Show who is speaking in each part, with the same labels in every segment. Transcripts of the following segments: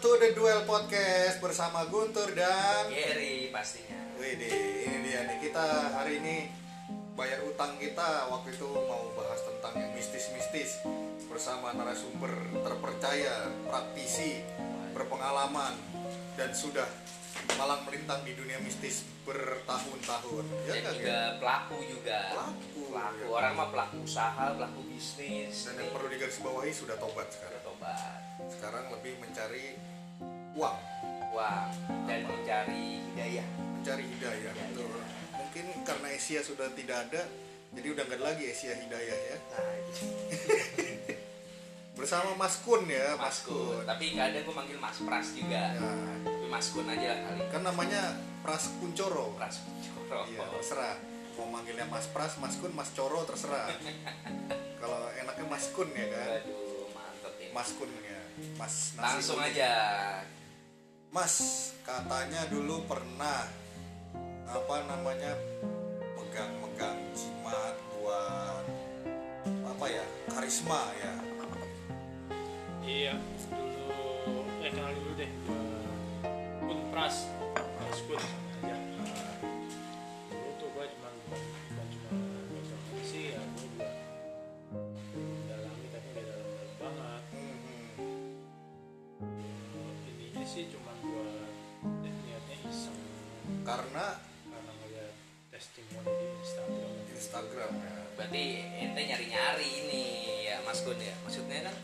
Speaker 1: to the Duel Podcast bersama Guntur dan
Speaker 2: Gary pastinya.
Speaker 1: Widi. Ini dia nih kita hari ini bayar utang kita waktu itu mau bahas tentang yang mistis-mistis bersama narasumber terpercaya, praktisi, berpengalaman dan sudah malang melintang di dunia mistis bertahun-tahun. Ya
Speaker 2: Dan
Speaker 1: nggak,
Speaker 2: juga
Speaker 1: Gen?
Speaker 2: pelaku juga.
Speaker 1: Pelaku,
Speaker 2: Pelaku.
Speaker 1: ya.
Speaker 2: Orang mah pelaku usaha, pelaku bisnis.
Speaker 1: Dan yang perlu digarisbawahi sudah tobat sekarang.
Speaker 2: tobat.
Speaker 1: Sekarang lebih mencari uang,
Speaker 2: Wah, dan mencari hidayah.
Speaker 1: mencari hidayah.
Speaker 2: Hidayah.
Speaker 1: Betul. Mungkin karena Asia sudah tidak ada, jadi udah nggak ada lagi Asia hidayah ya.
Speaker 2: Nah.
Speaker 1: Bersama Mas Kun ya,
Speaker 2: Mas Kun. Tapi nggak ada gue manggil Mas Pras juga.
Speaker 1: Ya.
Speaker 2: Tapi Mas Kun aja lah kali.
Speaker 1: Kan namanya Pras Kuncoro.
Speaker 2: Pras Coro.
Speaker 1: Iya, terserah. Mau manggilnya Mas Pras, Mas Kun, Mas Coro terserah. Kalau enaknya Mas Kun ya kan.
Speaker 2: Aduh, mantep ini.
Speaker 1: Mas Kun ya. Mas nasi
Speaker 2: Langsung
Speaker 1: kuning.
Speaker 2: aja.
Speaker 1: Mas, katanya dulu pernah apa namanya megang-megang jimat buat apa ya karisma ya
Speaker 3: Iya, dulu eh kenal dulu deh gua Kun Pras, Pras Kun sih cuma buat niatnya iseng
Speaker 1: karena
Speaker 3: karena ngeliat testimoni di Instagram.
Speaker 1: Instagram ya
Speaker 2: Berarti ente nyari-nyari ini ya Mas Kun ya. Maksudnya kan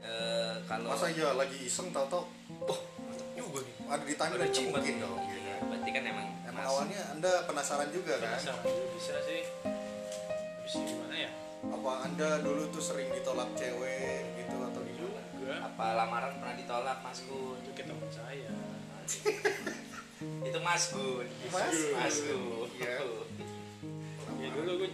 Speaker 2: eh, kalau
Speaker 1: masa ya lagi iseng tau-tau
Speaker 2: oh, mantep juga nih.
Speaker 1: ada di tangga dan mungkin dong
Speaker 2: Iya,
Speaker 1: gitu.
Speaker 2: Berarti kan emang
Speaker 1: emang awalnya anda penasaran juga kan
Speaker 3: Penasaran juga bisa sih. Itu gimana ya?
Speaker 1: apa anda dulu tuh sering ditolak cewek
Speaker 3: Juga
Speaker 2: apa lamaran pernah ditolak Mas Gun?
Speaker 3: itu teman saya.
Speaker 2: Itu Mas Gun.
Speaker 1: Mas
Speaker 2: Mas
Speaker 1: Gun.
Speaker 2: Gun.
Speaker 1: Iya.
Speaker 3: ya dulu gue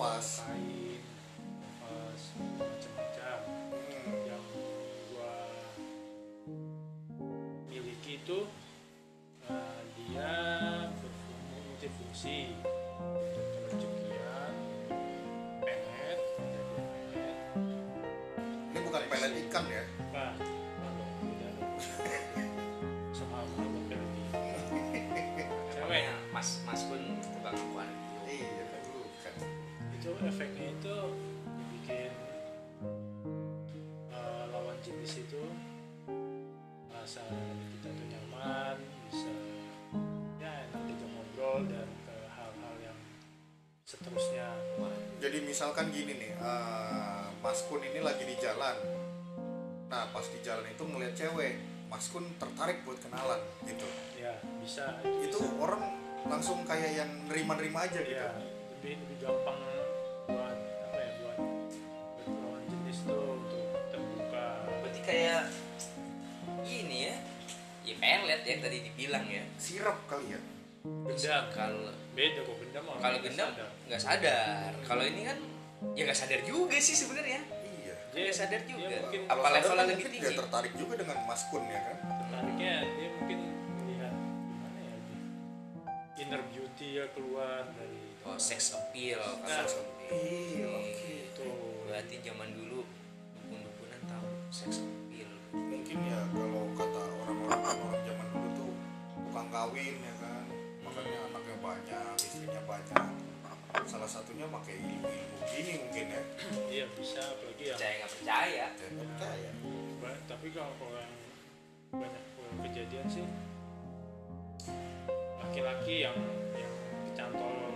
Speaker 1: kanvas
Speaker 3: kain kanvas macam-macam.
Speaker 1: Hmm,
Speaker 3: yang gua miliki itu eh, dia berfungsi multifungsi. Untuk pelet pelet.
Speaker 1: Ini bukan pelet ikan ya
Speaker 3: merasa kita tuh nyaman bisa ya enak diajak ngobrol dan ke hal-hal yang seterusnya.
Speaker 1: Jadi misalkan gini nih eh, Mas Kun ini lagi di jalan. Nah pas di jalan itu ngeliat cewek Mas Kun tertarik buat kenalan gitu.
Speaker 3: Ya bisa.
Speaker 1: Itu
Speaker 3: bisa.
Speaker 1: orang langsung kayak yang nerima-nerima aja gitu.
Speaker 3: Ya lebih lebih gampang
Speaker 2: dibilang ya.
Speaker 1: sirap kali ya
Speaker 3: gendam
Speaker 2: Kalau
Speaker 3: beda kok gendam
Speaker 2: kalau gendam nggak sadar. Kalau ini kan ya nggak sadar juga sih sebenarnya.
Speaker 1: iya
Speaker 2: Dia nggak sadar juga.
Speaker 3: dia mungkin
Speaker 2: Apa levelnya
Speaker 1: kan
Speaker 2: lebih
Speaker 1: mungkin dia
Speaker 2: tinggi?
Speaker 1: tertarik juga dengan Mas Kun ya kan
Speaker 3: tertariknya dia mungkin melihat gimana ya inner beauty ya keluar dari
Speaker 2: Oh, sex appeal.
Speaker 3: Nah,
Speaker 2: Sex
Speaker 1: iya,
Speaker 2: appeal.
Speaker 1: oke.
Speaker 3: itu
Speaker 2: Berarti zaman dulu dukun-dukunan tahu sex appeal.
Speaker 1: Pakai ilmu-ilmu gini mungkin ya
Speaker 3: iya bisa apalagi yang
Speaker 2: Percaya nggak percaya?
Speaker 1: nggak percaya
Speaker 3: ba- tapi kalau kalau yang banyak kejadian sih laki-laki yang yang dicantol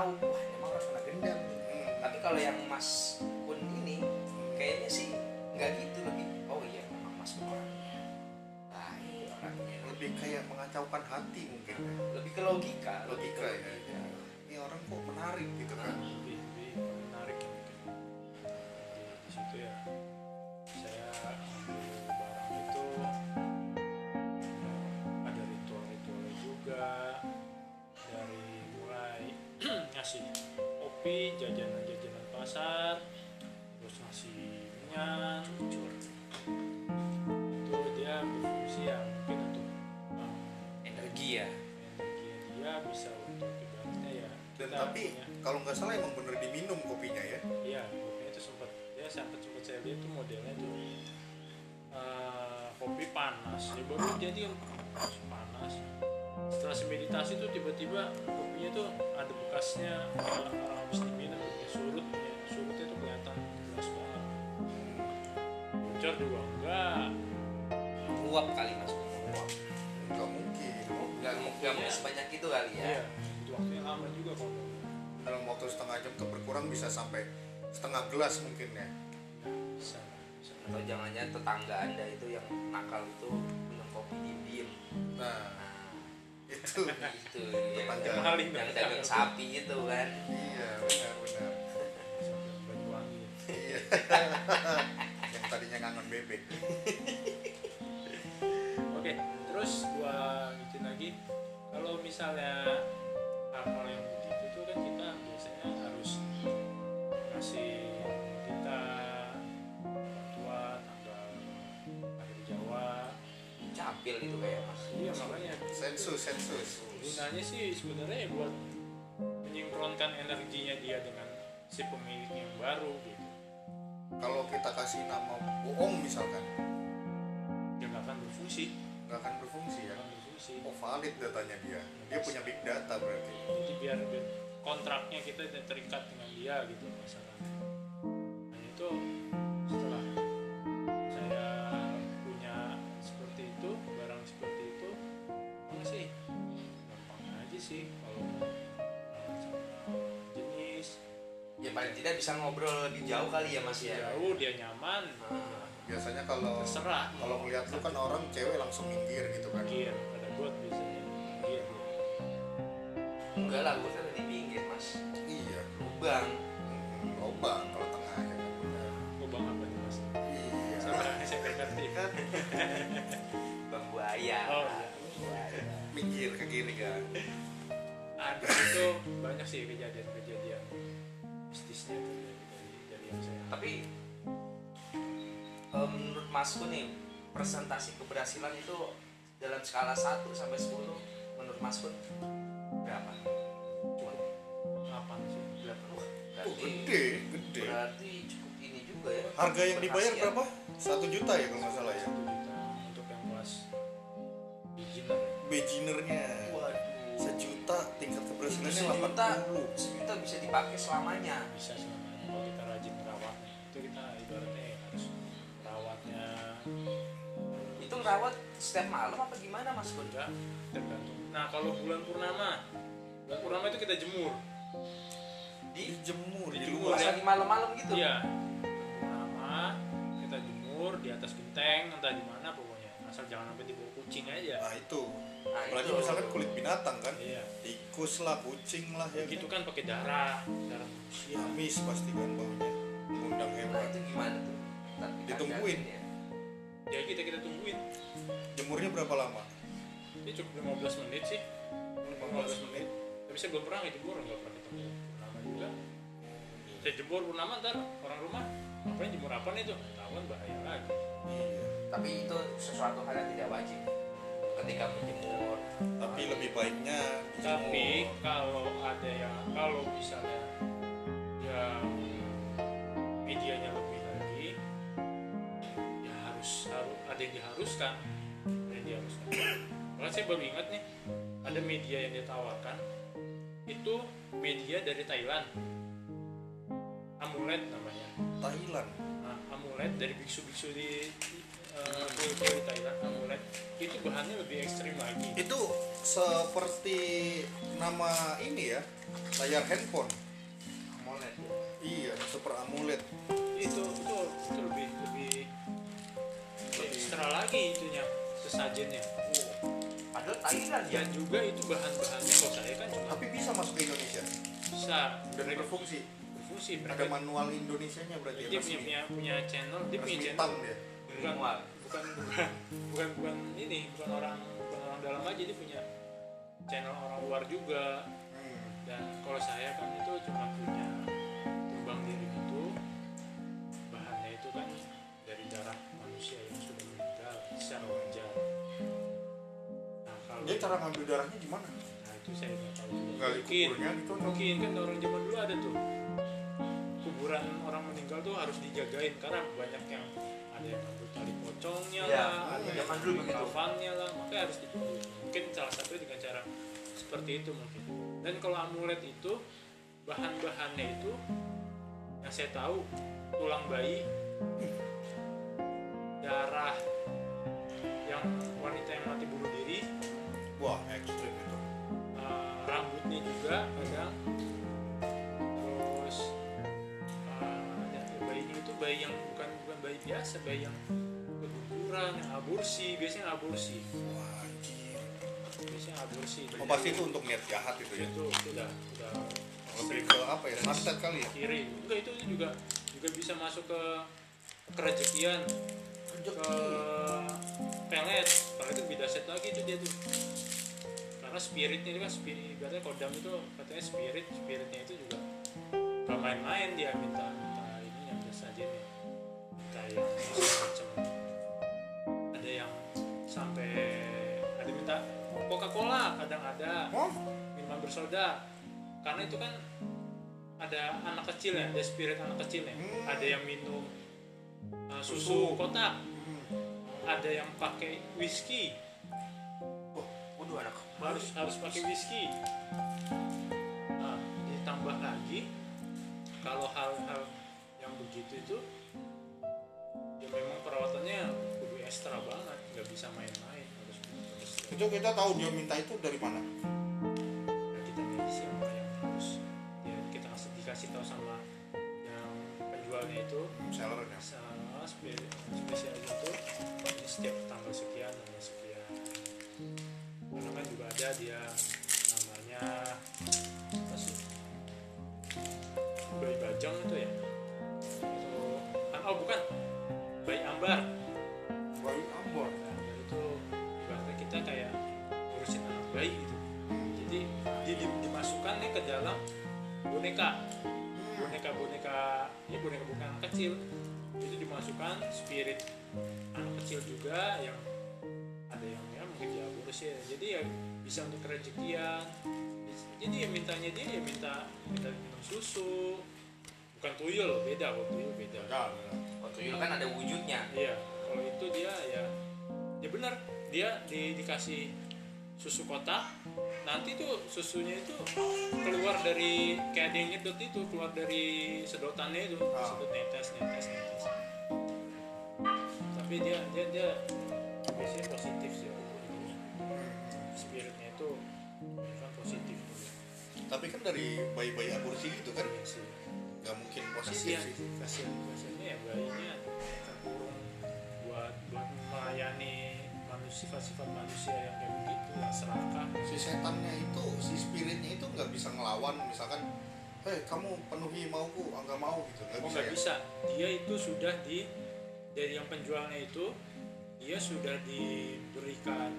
Speaker 2: tahu wah emang orang kena gendam
Speaker 1: Hmm.
Speaker 2: tapi kalau yang mas kun ini kayaknya sih nggak gitu lebih oh iya memang mas kun orangnya baik orangnya
Speaker 1: lebih kayak mengacaukan hati mungkin. Ya.
Speaker 2: lebih ke logika.
Speaker 1: Logika ya. Ini orang kok menarik gitu kan.
Speaker 3: Lebih lebih menarik mungkin di, di situ ya
Speaker 1: tapi
Speaker 3: punya-
Speaker 1: kalau nggak salah emang bener diminum kopinya ya
Speaker 3: Iya, kopinya itu sempat dia sempat sempat saya lihat tuh modelnya tuh eh, kopi panas. Ya baru jadi panas. Setelah semeditasi tuh tiba-tiba kopinya tuh ada bekasnya eh, orang habis diminum ya, surut ya, surutnya tuh kelihatan jelas banget. Bocor juga enggak.
Speaker 2: menguap kali mas kun menguap
Speaker 1: nggak mungkin
Speaker 2: nggak nggak mungkin sebanyak itu kali ya
Speaker 3: Iya, itu waktunya lama juga kok.
Speaker 1: Waktu setengah jam tuh berkurang bisa sampai setengah gelas mungkin ya.
Speaker 3: Bisa, bisa.
Speaker 2: atau jangan-jangan tetangga anda itu yang nakal itu minum kopi diem-diem
Speaker 1: nah
Speaker 2: nah
Speaker 1: itu.
Speaker 2: itu yang,
Speaker 1: Tetangga.
Speaker 2: yang,
Speaker 3: Maling
Speaker 2: yang dagang sapi itu kan.
Speaker 1: Iya benar benar. Iya. Yang tadinya ngangon bebek.
Speaker 3: Oke, terus gua bikin lagi. Kalau misalnya hal-hal yang
Speaker 2: capil itu kayak mas
Speaker 3: Iya makanya.
Speaker 1: Sensus sensus.
Speaker 3: Gunanya sih sebenarnya buat menyinkronkan energinya dia dengan si pemilik yang baru gitu.
Speaker 1: kalau kita kasih nama bohong misalkan.
Speaker 3: Dia nggak akan berfungsi,
Speaker 1: nggak akan berfungsi
Speaker 3: nggak
Speaker 1: ya
Speaker 3: akan berfungsi.
Speaker 1: oh valid datanya dia. Dia punya big data berarti.
Speaker 3: Jadi biar, biar kontraknya kita terikat dengan dia gitu masalahnya
Speaker 2: bisa ngobrol lebih jauh kali ya mas ya?
Speaker 3: Jauh dia nyaman.
Speaker 2: Nah,
Speaker 1: biasanya kalau
Speaker 3: terserah.
Speaker 1: kalau melihat lu kan orang cewek langsung minggir gitu kan.
Speaker 3: Minggir ada got biasanya. Minggir
Speaker 2: enggak lah gue masku nih presentasi keberhasilan itu dalam skala 1 sampai 10 menurut masku berapa? Cuma
Speaker 3: apa sih?
Speaker 2: 8 wah
Speaker 1: oh
Speaker 2: berarti
Speaker 1: gede gede.
Speaker 2: berarti cukup ini juga ya.
Speaker 1: Harga yang dibayar berapa? Satu juta ya kalau nggak salah ya.
Speaker 3: Satu juta untuk yang kelas beginner ya.
Speaker 1: beginnernya.
Speaker 2: Waduh.
Speaker 1: Sejuta tingkat keberhasilannya
Speaker 2: sejuta
Speaker 1: 80
Speaker 2: sejuta bisa dipakai selamanya.
Speaker 3: Bisa selamanya itu
Speaker 2: ngerawat setiap malam apa gimana mas?
Speaker 3: Enggak tergantung nah kalau bulan purnama bulan purnama itu kita jemur.
Speaker 2: Di
Speaker 1: dijemur di
Speaker 2: pas
Speaker 3: ya.
Speaker 2: lagi malam-malam gitu?
Speaker 3: Iya. Purnama kita jemur di atas genteng entah di mana pokoknya. Asal jangan sampai dibawa kucing aja.
Speaker 1: Nah itu.
Speaker 2: Nah,
Speaker 1: apalagi
Speaker 2: itu.
Speaker 1: misalkan kulit binatang kan?
Speaker 3: Iya.
Speaker 1: Tikus lah kucing lah ya
Speaker 3: gitu
Speaker 1: kan?
Speaker 3: kan pakai darah darah manusia.
Speaker 1: Amis pasti kan baunya. Mengundang
Speaker 2: nah
Speaker 1: hewan.
Speaker 2: itu gimana tuh?
Speaker 1: Ditungguin.
Speaker 2: hati-hati ya.
Speaker 3: jadi kita kita tungguin.
Speaker 1: Jemurnya berapa lama?
Speaker 3: Ini cukup 15 menit sih. 15 menit. Tapi saya belum pernah ngejemur nggak pernah ketemu purnama juga. Saya jemur purnama ntar orang rumah. Ngapain jemur apa nih tuh tahuan bahaya lagi.
Speaker 1: Iya.
Speaker 2: Tapi itu sesuatu hal yang tidak wajib ketika menjemur.
Speaker 1: Tapi lebih baiknya
Speaker 3: tapi
Speaker 1: dijemur.
Speaker 3: kalau ada yang kalau misalnya yang medianya lebih ada yang diharuskan. Ada yang diharuskan. Kalau saya baru ingat nih ada media yang ditawarkan itu media dari Thailand. Amulet namanya.
Speaker 1: Thailand?
Speaker 3: Nah, amulet dari biksu-biksu di uh, di Thailand amulet. Itu bahannya lebih ekstrim lagi.
Speaker 1: Itu seperti nama ini ya layar handphone.
Speaker 2: AMOLED ya.
Speaker 1: iya super AMOLED
Speaker 3: sesajennya.
Speaker 2: Padahal Thailand ya.
Speaker 3: dan juga itu bahan-bahannya kalau saya kan cuma
Speaker 1: tapi bisa masuk ke Indonesia.
Speaker 3: Bisa.
Speaker 1: Dan
Speaker 3: mereka
Speaker 1: berfungsi.
Speaker 3: berfungsi
Speaker 1: ada
Speaker 3: mereka
Speaker 1: manual Indonesianya berarti ya
Speaker 3: dia punya punya punya channel dia punya channel.
Speaker 1: dia
Speaker 3: bukan bukan bukan bukan bukan ini bukan orang bukan orang dalam aja dia punya channel orang luar juga.
Speaker 1: Hmm.
Speaker 3: dan kalau saya kan itu cuma punya
Speaker 1: dia cara ngambil darahnya gimana?
Speaker 3: Nah itu saya nggak tahu mungkin
Speaker 1: gitu
Speaker 3: mungkin kan orang zaman dulu ada tuh. Kuburan orang meninggal tuh harus dijagain karena banyak yang ada yang ngambil tali pocongnya
Speaker 2: Ya,
Speaker 3: lah ada yang
Speaker 2: zaman dulu
Speaker 3: ngambil
Speaker 2: begitu.
Speaker 3: kafannya lah makanya harus ditungguin mungkin salah satu dengan cara seperti itu mungkin. Dan kalau amulet itu bahan-bahannya itu yang saya tahu tulang bayi darah yang wanita yang mati bunuh diri
Speaker 1: wah ekstrim itu.
Speaker 3: Uh, rambutnya juga kadang. Terus uh, ada bayinya itu bayi yang bukan bukan bayi biasa bayi yang keguguran yang aborsi biasanya aborsi.
Speaker 1: Wah anjir
Speaker 3: biasanya aborsi.
Speaker 1: Oh pasti itu untuk niat jahat itu ya?
Speaker 3: Itu itu udah udah.
Speaker 1: Lebih ke apa ya santet kali ya?
Speaker 3: Kiri. Enggak itu juga juga bisa masuk ke kerejekian ke pelet. Pelet itu beda set lagi itu dia tuh karena spiritnya itu kan spirit ibaratnya kodam itu katanya spirit spiritnya itu juga gak main-main dia minta minta ini yang biasa aja nih. Minta yang macam ada yang sampai ada minta Coca Cola kadang ada minuman bersoda. Karena itu kan ada anak kecil ya ada spirit anak kecil ya.
Speaker 1: Hmm.
Speaker 3: ada yang minum uh, susu,
Speaker 1: Susu.
Speaker 3: kotak.
Speaker 1: Hmm.
Speaker 3: ada yang pakai whisky
Speaker 2: Waduh anak.
Speaker 3: Harus harus pakai whisky. Nah ditambah lagi kalau hal-hal yang begitu itu ya memang perawatannya kudu ekstra banget. Nggak bisa main-main harus terus
Speaker 1: itu kita tahu dia minta itu dari mana?
Speaker 3: Nah, kita medis yang yang harus ya kita kasih dikasih tahu sama yang penjualnya itu.
Speaker 1: Sellernya.
Speaker 3: Spesial itu setiap tanggal sekian tanggal sekian karena kan juga ada dia namanya apa sih? Bayi bajang itu ya? Itu ah, oh bukan. Bayi ambar.
Speaker 1: Bayi ambon
Speaker 3: Nah, ambar. Itu ibaratnya kita kayak ngurusin anak bayi gitu. Jadi di- dimasukkan nih ke dalam boneka. Boneka boneka ini boneka boneka anak kecil. Itu dimasukkan spirit anak kecil juga yang ada yang ya jadi ya bisa untuk kerejekian. Jadi ya mintanya dia ya minta minta minum susu. Bukan tuyul beda kalau tuyul beda.
Speaker 1: Ya,
Speaker 2: Oh tuyul kan ada wujudnya.
Speaker 3: Iya, kalau itu dia ya ya benar. Dia di, dikasih susu kotak. Nanti tuh susunya itu keluar dari kayak ada yang nyedot itu keluar dari sedotannya itu
Speaker 1: Ah.
Speaker 3: sedot netes netes netes. Tapi dia dia dia biasanya positif sih. Spiritnya itu kan positif.
Speaker 1: Tapi kan dari bayi-bayi aborsi gitu kan?
Speaker 3: Iya sih.
Speaker 1: Nggak mungkin positif
Speaker 3: kasihan
Speaker 1: sih.
Speaker 3: Kasihan kasihannya ya bayinya terkurung buat buat melayani manusia sifat-sifat manusia yang kayak begitu yang serakah
Speaker 1: si setannya itu si spiritnya itu nggak bisa ngelawan misalkan hei kamu penuhi mauku ah, nggak mau gitu. Nggak
Speaker 3: oh
Speaker 1: bisa ya?
Speaker 3: bisa. Dia itu sudah di dari yang penjualnya itu dia sudah diberikan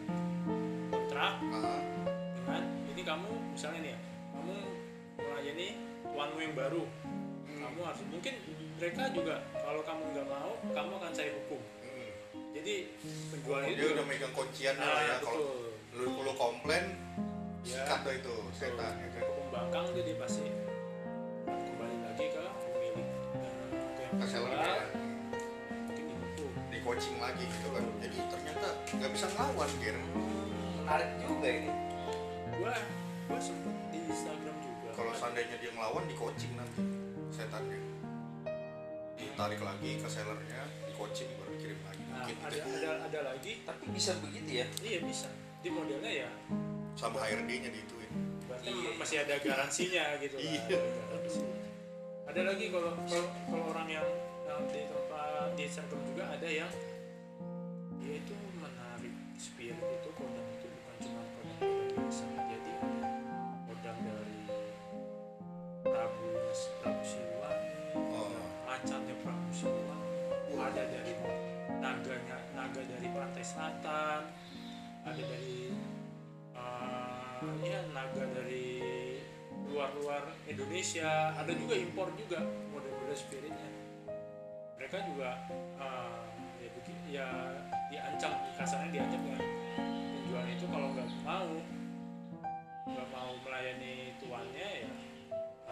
Speaker 3: kontrak
Speaker 1: nah,
Speaker 3: dengan ini kamu misalnya nih ya kamu melayani tuanmu yang baru.
Speaker 1: Hmm,
Speaker 3: kamu harus mungkin mereka juga kalau kamu nggak mau kamu akan saya hukum.
Speaker 1: Hmm.
Speaker 3: jadi penjualnya
Speaker 1: dia
Speaker 3: itu
Speaker 1: udah megang kunciannya
Speaker 3: nah,
Speaker 1: lah ya kalau lu lu komplain
Speaker 3: Ya.
Speaker 1: sikat itu setan ya kan?
Speaker 3: Pembangkang tuh dia pasti kembali lagi ke pemilik eh, ke penjual,
Speaker 1: ya. Di coaching lagi gitu kan. Jadi ternyata nggak bisa ngelawan Gir
Speaker 2: Menarik juga ini.
Speaker 3: gua gua sempet di Instagram juga.
Speaker 1: Kalau seandainya dia ngelawan di coaching nanti setannya. Ditarik lagi ke sellernya di coaching baru kirim lagi.
Speaker 3: Nah,
Speaker 1: mungkin
Speaker 3: ada,
Speaker 1: gitu
Speaker 3: ada ada lagi.
Speaker 2: Tapi bisa begitu ya?
Speaker 3: Iya bisa. Di modelnya ya.
Speaker 1: Sama HRD-nya diituin.
Speaker 3: Berarti
Speaker 2: Iya.
Speaker 3: masih ada garansinya gitu lah.
Speaker 1: Iya.
Speaker 3: ada lagi kalau kalau kalau orang yang yang di tempat di center juga ada yang dia itu menarik spirit itu kodam Siliwangi
Speaker 1: Oh.
Speaker 3: macannya Prabu Siliwangi ada dari naganya naga dari pantai selatan. Ada dari eh, ya naga dari luar-luar Indonesia. Ada juga impor juga model-model spiritnya. Mereka juga eh, ya begini ya diancam kasarnya diancam ya. Penjual itu kalau nggak mau nggak mau melayani tuannya ya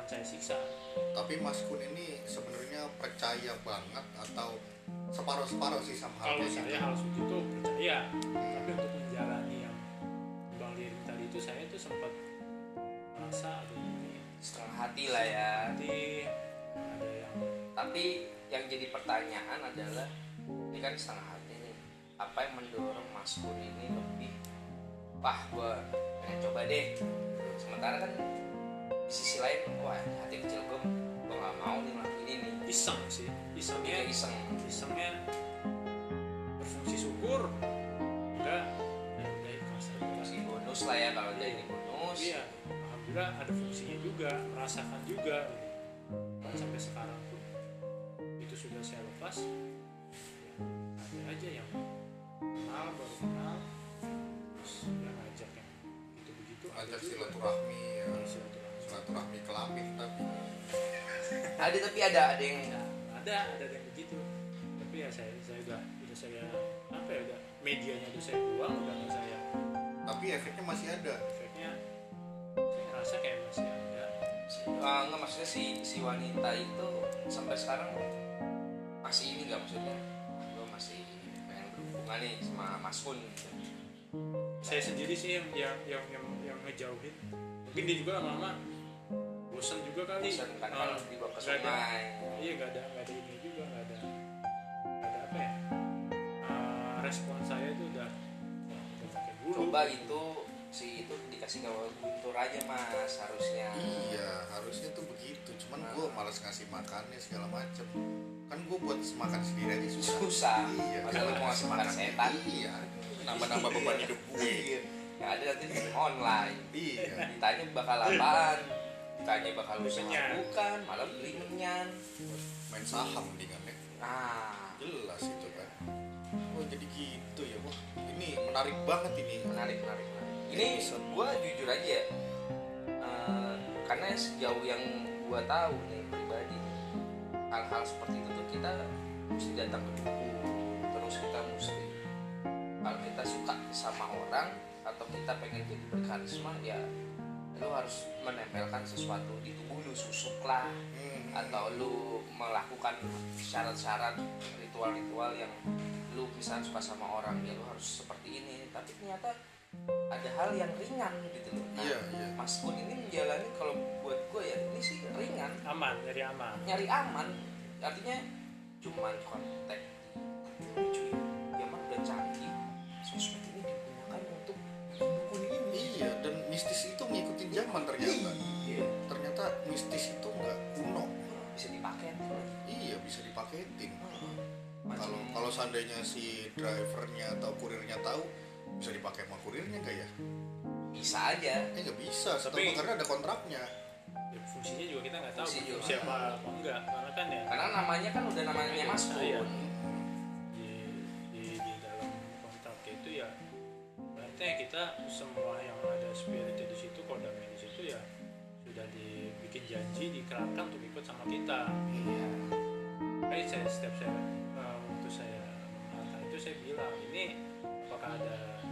Speaker 3: saya siksa.
Speaker 1: Tapi Mas Kun ini sebenarnya percaya banget atau separuh-separuh sih sama hal
Speaker 3: kalau saya
Speaker 1: gitu
Speaker 3: hal seperti itu percaya tapi untuk menjalani yang bang lirin tadi itu saya tuh sempat merasa aduh ini.
Speaker 2: Setengah hati lah ya.
Speaker 3: Nanti ada yang
Speaker 2: tapi yang jadi pertanyaan adalah ini kan setengah hati nih. Apa yang mendorong Mas Kun ini lebih wah gue pengen coba deh. Sementara kan di sisi lain wah hati kecil gue gue gak mau nih ngelakuin ini nih.
Speaker 3: Iseng sih isengnya
Speaker 2: iseng.
Speaker 3: Isengnya berfungsi syukur enggak. Aja.
Speaker 2: kasih bonus lah ya kalau jadi bonus.
Speaker 3: Iya alhamdulillah ada fungsinya juga merasakan juga. Dan sampai sekarang pun itu sudah saya lepas. Ya, ada aja yang kenal baru kenal. Terus yang ngajak yang gitu begitu
Speaker 1: ada silaturahmi
Speaker 3: silaturahmi
Speaker 1: silaturahmi kelamin tapi
Speaker 2: ada tapi ada ada yang
Speaker 3: ada ada yang begitu. Tapi ya saya saya udah udah saya apa ya udah medianya udah saya buang udah nggak saya
Speaker 1: tapi efeknya masih ada.
Speaker 3: Efeknya saya ngerasa kayak masih ada.
Speaker 2: Ah, nggak maksudnya si si wanita itu sampai sekarang masih ini nggak maksudnya? Gue masih pengen berhubungan nih sama Mas Kun gitu.
Speaker 3: saya sendiri sih yang yang yang yang, yang ngejauhin. Mungkin dia juga lama-lama bosan juga kali.
Speaker 2: Bosan kan
Speaker 3: Ah,
Speaker 2: kalau dibawa ke
Speaker 3: ada.
Speaker 2: sungai.
Speaker 3: Iya nggak ada nggak ada ini juga nggak ada. Nggak ada apa ya? Ah, respon saya itu udah dulu
Speaker 2: coba itu si itu dikasih ke Guntur aja mas harusnya.
Speaker 1: Iya harusnya tuh begitu. Cuman gue malas ngasih makannya segala macem. Kan gue buat makan sendiri aja susah.
Speaker 2: Susah.
Speaker 1: Iya
Speaker 2: masa lu mau ngasih makan setan?
Speaker 1: iya nambah-nambah beban hidup gue
Speaker 2: ya ada nanti di online.
Speaker 1: Iya.
Speaker 2: Ditanya bakal apaan ditanya bakal usaha bukan malah beli menyan.
Speaker 1: Main saham mendingan ya?
Speaker 2: Nah
Speaker 1: jelas itu kan oh jadi gitu ya wah. Ini menarik banget ini.
Speaker 2: Menarik menarik menarik. ini gue jujur aja ya eh, karena sejauh yang gue tahu nih pribadi hal-hal seperti itu tuh kita mesti datang ke buku terus kita mesti kalau kita suka sama orang atau kita pengen jadi berkarisma ya lu harus menempelkan sesuatu di tubuh lu susuk lah.
Speaker 1: Hmm.
Speaker 2: atau lu melakukan syarat-syarat ritual-ritual yang lu misalnya suka sama orang. Ya lu harus seperti ini. Tapi ternyata ada hal yang ringan gitu loh. Nah,
Speaker 1: iya iya.
Speaker 2: Mas Kun ini menjalani kalau buat gue ya ini sih ringan.
Speaker 3: Aman dari aman.
Speaker 2: Nyari aman artinya cuman kontak zaman
Speaker 1: ternyata.
Speaker 2: Iya.
Speaker 1: Ternyata mistis itu nggak kuno.
Speaker 2: Bisa dipakai
Speaker 1: iya bisa dipaketin.
Speaker 2: Macam-
Speaker 1: kalau kalau seandainya si drivernya atau kurirnya tahu bisa dipakai sama kurirnya nggak ya?
Speaker 2: Bisa aja.
Speaker 1: Eh nggak bisa
Speaker 3: Tapi-
Speaker 1: karena ada kontraknya.
Speaker 3: Ya, fungsinya juga kita nggak tahu
Speaker 2: juga.
Speaker 3: siapa apa enggak karena kan ya
Speaker 2: karena namanya kan udah namanya Mas
Speaker 3: Iya.
Speaker 2: Kun
Speaker 3: di, di di dalam kontrak itu ya berarti ya kita semua yang ada spiritnya di situ kodamnya ya sudah dibikin janji dikerahkan untuk ikut sama kita.
Speaker 2: Iya.
Speaker 3: Saya setiap saya eh, waktu saya mengatakan itu saya bilang ini apakah ada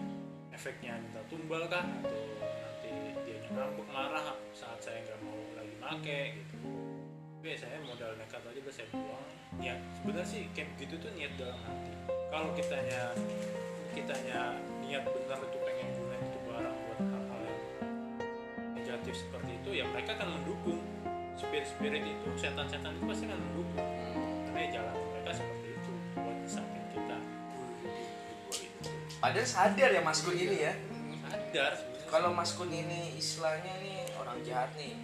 Speaker 3: efeknya minta tumbal kah? Atau nanti dia ngambek marah saat saya nggak mau lagi make gitu. Tapi ya saya modal nekat aja udah saya buang. Ya sebenarnya sih kayak gitu tuh niat dalam hati. Kalau kitanya kitanya niat benar itu negatif seperti itu ya mereka akan mendukung spirit-spirit itu setan-setan itu pasti akan mendukung
Speaker 2: Hmm.
Speaker 3: karena ya jalan mereka seperti itu buat nyesakin kita
Speaker 2: padahal sadar ya Mas Kun ini ya
Speaker 3: sadar
Speaker 2: kalau Mas Kun ini istilahnya nih orang jahat nih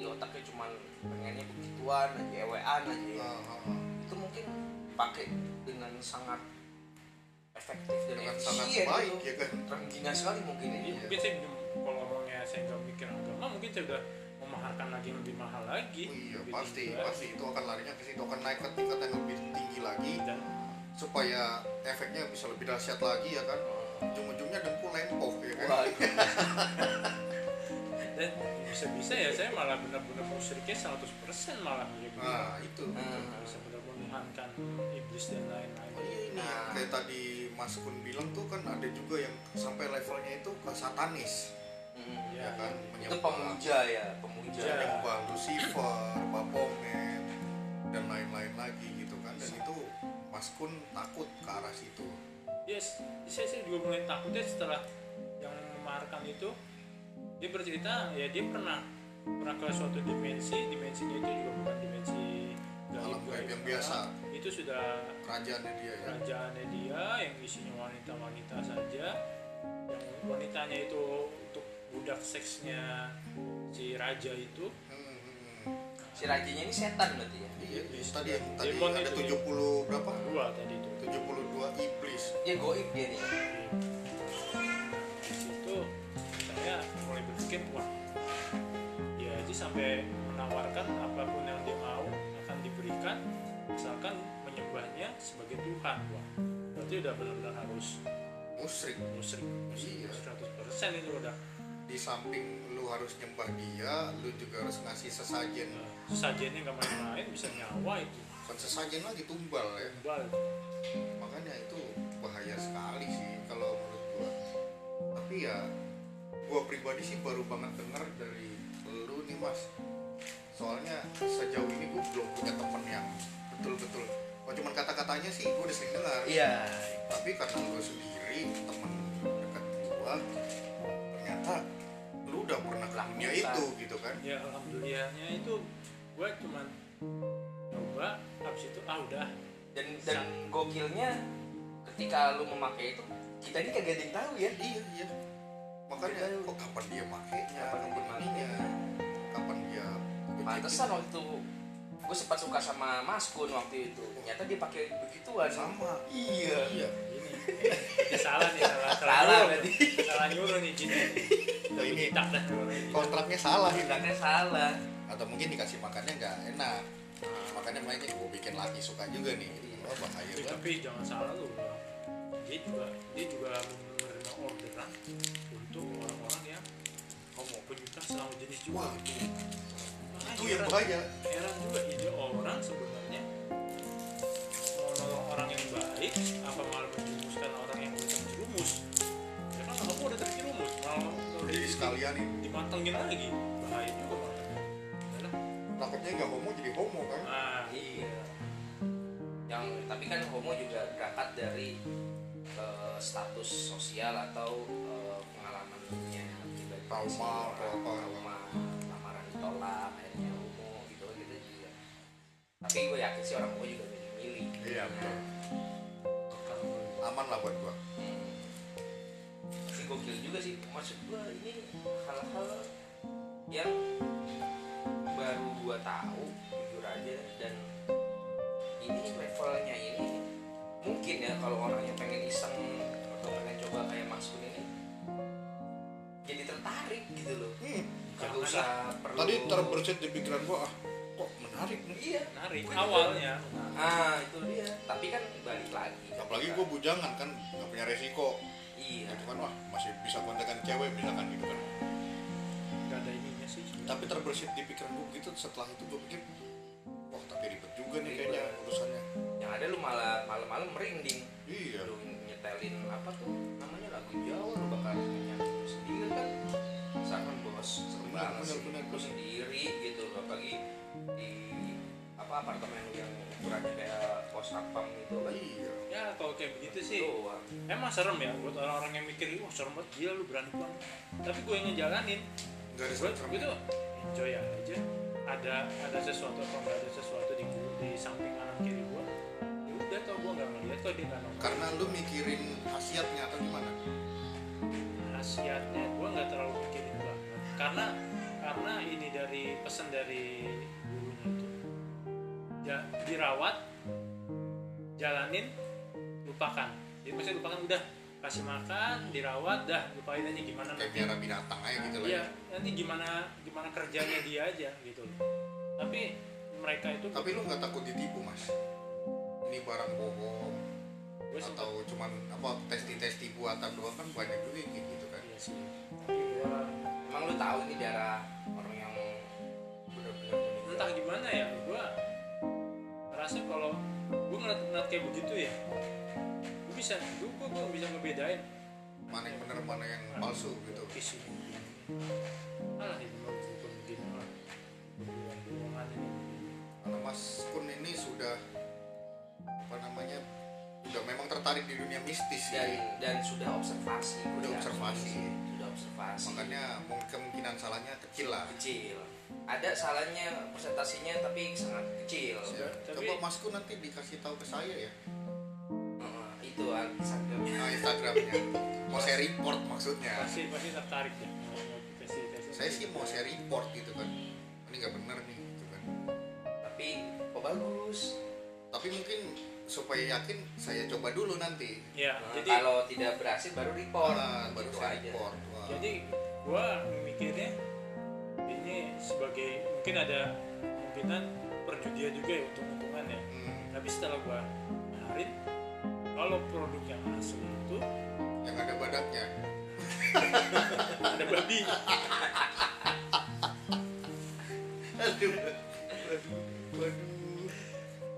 Speaker 2: di otaknya cuman pengennya begituan aja ewean aja ya.
Speaker 1: Ah, ah.
Speaker 2: itu mungkin pakai dengan sangat efektif dan
Speaker 1: dengan sangat
Speaker 2: gitu.
Speaker 1: baik ya kan
Speaker 2: tergina sekali mungkin ini
Speaker 1: Iya.
Speaker 3: mungkin saya ngomongnya saya nggak mikir agama mungkin saya udah memaharkan lagi yang lebih mahal lagi.
Speaker 1: Oh iya
Speaker 3: lebih
Speaker 1: pasti
Speaker 3: tinggi lagi.
Speaker 1: pasti itu akan larinya ke situ akan naik ke tingkat yang lebih tinggi lagi.
Speaker 3: Dan
Speaker 1: supaya efeknya bisa lebih dahsyat lagi ya kan? Ujung-ujungnya dengkul lempoh ya kan?
Speaker 2: Wah,
Speaker 3: dan bisa-bisa ya saya malah benar-benar musyriknya 100% malah ya
Speaker 1: nah itu
Speaker 2: Hmm.
Speaker 3: bisa benar-benar menuhankan iblis dan lain-lain.
Speaker 1: Oh, iya, ini
Speaker 2: Nah.
Speaker 1: kayak tadi Mas Kun bilang tuh kan ada juga yang sampai levelnya itu ke satanis
Speaker 2: hmm.
Speaker 1: ya kan
Speaker 2: itu pemuja ya pemuja.
Speaker 3: Ya.
Speaker 1: menyembah Lucifer, Baphomet dan lain-lain lagi gitu kan. Dan itu Mas Kun takut ke arah situ.
Speaker 3: Yes saya, saya juga mulai takutnya setelah yang memaharkan itu dia bercerita ya dia pernah pernah ke suatu dimensi dimensinya itu juga bukan dimensi
Speaker 1: Alam gaib yang biasa.
Speaker 3: itu sudah
Speaker 1: kerajaannya dia ya.
Speaker 3: kerajaannya dia yang isinya wanita-wanita saja. Yang wanitanya itu untuk budak seksnya si raja itu.
Speaker 1: Hmm, hmm, hmm.
Speaker 2: si rajanya ini setan berarti ya?
Speaker 1: Iya itu tadi yang tadi
Speaker 3: Demon
Speaker 1: ada
Speaker 3: itu.
Speaker 1: 70 berapa?
Speaker 3: Dua tadi itu.
Speaker 1: 72 iblis.
Speaker 2: Dia goib dia nih.
Speaker 3: Di situ saya mulai berpikir wah dia aja sampai menawarkan apa pun yang dia mau akan diberikan misalkan menyembahnya sebagai Tuhan. Wah berarti udah benar-benar harus
Speaker 1: musyrik.
Speaker 3: musyrik. Musyrik
Speaker 1: Iya.
Speaker 3: 100% itu udah
Speaker 1: di samping lu harus nyembah dia lu juga harus ngasih sesajen.
Speaker 3: Uh, sesajennya nggak main-main bisa nyawa itu.
Speaker 1: Bukan sesajen lagi tumbal ya.
Speaker 3: Tumbal.
Speaker 1: Makanya itu bahaya sekali sih kalau menurut gua. Tapi ya gua pribadi sih baru banget denger dari lu nih mas. Soalnya sejauh ini gua belum punya temen yang betul-betul kalau cuma kata-katanya sih gua udah sering dengar
Speaker 2: iya.
Speaker 1: Tapi karena lu sendiri temen dekat gua ternyata udah pernah ke dunia
Speaker 2: Lakukan.
Speaker 1: itu gitu kan.
Speaker 3: Ya alhamdulillahnya itu gue cuman coba habis itu ah udah.
Speaker 2: Dan dan gokilnya ketika lu memakai itu kita ini kagak ada yang tahu ya?
Speaker 1: Iya iya. Makanya kok kapan dia makainya
Speaker 2: Kapan
Speaker 1: kapan,
Speaker 2: dia
Speaker 1: ininya kapan dia
Speaker 2: pantesan waktu itu gue sempat suka sama Mas Kun waktu itu. Ternyata dia pakai begituan.
Speaker 1: Sama.
Speaker 2: Iya.
Speaker 1: Iya
Speaker 3: salah nih salah
Speaker 2: Salah
Speaker 3: nyuruh.
Speaker 2: berarti.
Speaker 3: salah nyuruh nih gini
Speaker 1: Nah, ini-
Speaker 3: tak dah.
Speaker 1: kontraknya salah ini
Speaker 2: Bilangnya salah.
Speaker 1: Atau mungkin dikasih makannya nggak enak. Makanya mereka gue bikin laki suka juga nih. Oh, bahaya
Speaker 3: Ya,
Speaker 1: banget.
Speaker 3: tapi jangan salah lu dia juga dia juga menerima orderan untuk orang-orang yang homo penyuka selalu jenis juga.
Speaker 1: Wah,
Speaker 3: Makanya
Speaker 1: itu yang bahaya.
Speaker 3: Heran juga ini orang sebenarnya mau orang yang baik apa malah menjerumuskan orang yang udah terjerumus ya kan kamu udah terjerumus malah mau
Speaker 1: jadi
Speaker 3: di-
Speaker 1: sekalian nih.
Speaker 3: Dimantengin lagi. Bahaya juga malah.
Speaker 1: Takutnya nggak homo jadi homo kan?
Speaker 3: Nah
Speaker 2: iya. Yang tapi kan homo juga berangkat dari eh, status sosial atau eh, pengalamannya pribadi
Speaker 1: Trauma atau apa.
Speaker 2: trauma lamaran ditolak akhirnya homo gitu gitu juga tapi gue yakin sih orang homo juga milih-milih
Speaker 1: iya betul aman lah buat gua.
Speaker 2: Tapi gokil juga sih maksud gua ini hal-hal yang baru gua tahu jujur aja dan ini levelnya ini mungkin ya kalau orang yang pengen iseng atau pengen coba kayak Mas Kun ini jadi tertarik gitu loh
Speaker 1: hmm.
Speaker 2: Gak usah perlu
Speaker 1: tadi terbersit di pikiran gua ah nih
Speaker 2: iya.
Speaker 3: Menarik.
Speaker 2: Gua juga-
Speaker 3: awalnya.
Speaker 2: Ah itu dia. Tapi kan balik lagi.
Speaker 1: Apalagi gua bujangan kan nggak punya resiko.
Speaker 2: Iya.
Speaker 1: Itu kan wah masih bisa kontekan cewek misalkan gitu kan.
Speaker 3: Nggak ada ininya sih. Sebenarnya.
Speaker 1: tapi terbersit di pikiran gua gitu setelah itu gua pikir wah tapi ribet juga nih
Speaker 2: Ribet.
Speaker 1: kayaknya urusannya.
Speaker 2: Yang ada lu malah malam-malam merinding.
Speaker 1: Iya.
Speaker 2: Lu nyetelin apa tuh namanya lagu Jawa lu bakal nyanyi sendiri kan. Misalkan bos serem banget sih sendiri gitu loh apalagi apa apartemen yang ukurannya kayak pos sapam gitu? Kan
Speaker 1: iya.
Speaker 3: Ya kalau kayak begitu sih.
Speaker 2: Doang.
Speaker 3: Emang serem ya buat orang-orang yang mikir wah serem banget gila lu berani banget. Tapi gue yang ngejalanin.
Speaker 1: Nggak ada
Speaker 3: gue tuh enjoy aja. Ada ada sesuatu atau nggak ada sesuatu di di samping kanan kiri gue ya udah tau gue nggak ngeliat kok dia nggak nongol
Speaker 1: karena lu mikirin khasiatnya atau gimana?
Speaker 3: Khasiatnya gue nggak terlalu mikirin banget. Karena karena ini dari pesan dari itu ya dirawat jalanin lupakan. Jadi maksudnya lupakan udah kasih makan dirawat dah lupain aja gimana
Speaker 1: kayak
Speaker 3: nanti.
Speaker 1: biara binatang aja gitu lah
Speaker 3: iya
Speaker 1: ya.
Speaker 3: nanti gimana gimana kerjanya dia aja gitu. Loh tapi mereka itu
Speaker 1: tapi lu nggak takut ditipu mas? Ini barang bohong atau cuman apa testi-testi buatan doang? Kan banyak juga yang kayak gitu kan.
Speaker 3: Iya sih. Tapi gue
Speaker 2: emang lu tahu ini darah orang yang benar-benar meninggal
Speaker 3: entah gimana ya gue ngerasa kalau gue ngeliat, ngeliat kayak begitu ya gue bisa gue gue, gue bisa ngebedain.
Speaker 1: Mana yang bener mana yang palsu gitu.
Speaker 3: Kisi alah ini mah bukan begini lah.
Speaker 1: Karena Mas Kun ini sudah apa namanya udah memang tertarik di dunia mistis
Speaker 2: dan
Speaker 1: sih.
Speaker 2: Dan sudah observasi.
Speaker 1: Udah
Speaker 2: Ya,
Speaker 1: observasi.
Speaker 2: sudah observasi.
Speaker 1: Makanya mungkin kemungkinan salahnya kecil lah.
Speaker 2: Kecil ada salahnya presentasinya tapi sangat kecil.
Speaker 1: Ya,
Speaker 3: Tapi-
Speaker 1: coba Mas Kun nanti dikasih tahu ke saya ya.
Speaker 2: Heeh, itu Instagramnya.
Speaker 1: Nah, Instagramnya. Mau saya report maksudnya.
Speaker 3: Pasti pasti tertarik ya.
Speaker 1: Saya sih mau saya report gitu kan. Ini nggak bener nih gitu kan.
Speaker 2: Tapi kok bagus?
Speaker 1: Tapi mungkin supaya yakin saya coba dulu nanti.
Speaker 3: Ya
Speaker 2: Nah,
Speaker 3: jadi
Speaker 2: kalau tidak berhasil baru report.
Speaker 1: Ah, baru
Speaker 2: Gitu
Speaker 1: saya
Speaker 2: aja.
Speaker 1: report. Wah.
Speaker 3: jadi gue mikirnya ini sebagai mungkin ada kemungkinan perjudian juga ya untuk untungan ya.
Speaker 1: Hmm,
Speaker 3: tapi setelah gue nyariin kalau produk yang asli itu
Speaker 1: yang ada badaknya.
Speaker 3: Ada babi.
Speaker 1: Aduh. Waduh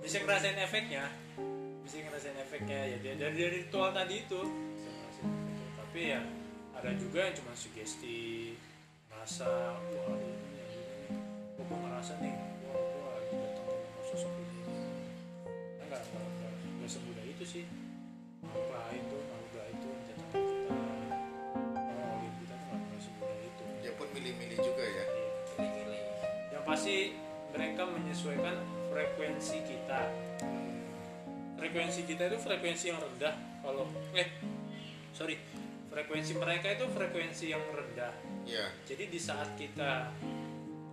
Speaker 3: bisa ngerasain efeknya. Bisa ngerasain efeknya ya. Dari dari dari ritual tadi itu. Bisa ngerasain efeknya. tapi ya ada juga yang cuma sugesti merasa wah ini ya nih. gua ngerasa nih wah gua lagi datangin sama sosok ini Nah, nggak nggak nggak nggak semudah itu sih tuh makhluk lain tuh datangin kita ngomongin kita tuh nggak nggak semudah itu
Speaker 1: dia pun milih-milih juga ya
Speaker 3: Iya.
Speaker 2: Milih-milih.
Speaker 3: yang pasti mereka menyesuaikan frekuensi kita frekuensi kita itu frekuensi yang rendah kalau eh sorry frekuensi mereka itu frekuensi yang rendah.
Speaker 1: Ya
Speaker 3: jadi di saat kita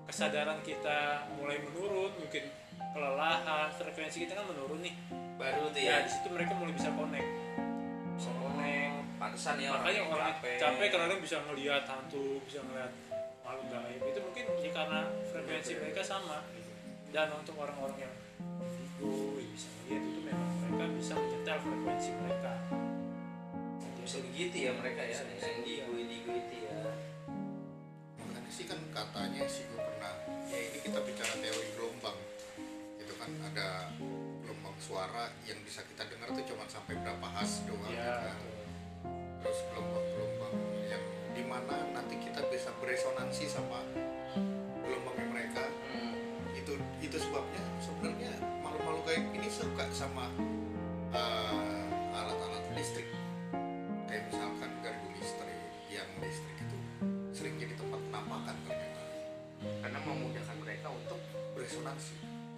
Speaker 3: kesadaran kita mulai menurun mungkin kelelahan frekuensi kita kan menurun nih.
Speaker 2: Baru tuh
Speaker 3: ya
Speaker 2: ya.
Speaker 3: di situ mereka mulai bisa connect. Bisa connect.
Speaker 2: Pantesan ya
Speaker 3: makanya orang
Speaker 2: capek.
Speaker 3: capek kadang bisa ngelihat hantu bisa ngelihat makhluk gaib. Itu mungkin ya karena frekuensi mereka sama. Dan untuk orang-orang yang indigo bisa ngelihat itu memang mereka bisa menyetel frekuensi mereka
Speaker 2: bisa begitu ya mereka ya. Yang indigo indigo itu ya.
Speaker 1: Makanya sih kan katanya sih gue pernah ya ini kita bicara teori gelombang. Itu kan ada gelombang suara yang bisa kita dengar tuh cuma sampai berapa has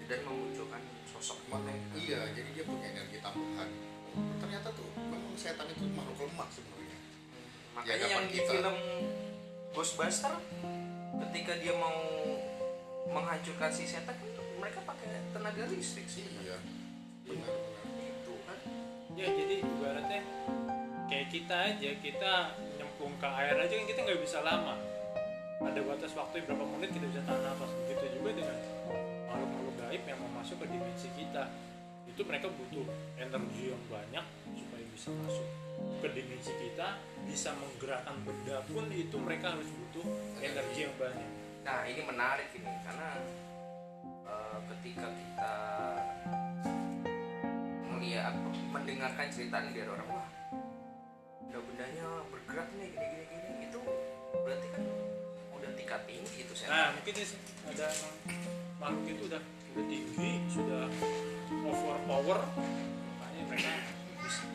Speaker 2: dan memunculkan sosok
Speaker 1: Makanya,
Speaker 2: mereka
Speaker 1: iya jadi dia punya energi tambahan. Ternyata tuh memang setan itu makhluk lemah sebenarnya.
Speaker 2: Makanya
Speaker 1: Ya,
Speaker 2: yang
Speaker 1: kapan
Speaker 2: di
Speaker 1: kita-
Speaker 2: film Ghostbuster ketika dia mau menghancurkan si setan kan mereka pakai tenaga listrik sih
Speaker 1: iya benar-benar
Speaker 2: itu kan?
Speaker 3: Ya jadi ibaratnya kayak kita aja kita nyemplung ke air aja kan kita nggak bisa lama. Ada batas waktu berapa menit kita bisa tahan nafas. Begitu juga dengan masuk ke dimensi kita itu mereka butuh energi yang banyak supaya bisa masuk ke dimensi kita bisa menggerakkan benda pun itu mereka harus butuh energi yang banyak.
Speaker 2: Nah ini menarik ini karena eh, ketika kita melihat mendengarkan cerita dari orang wah benda-bendanya bergerak nih gini gini gini itu berarti kan udah tingkat tinggi itu
Speaker 3: nah
Speaker 2: setan
Speaker 3: mungkin ada makhluk itu udah udah tinggi sudah overpower makanya mereka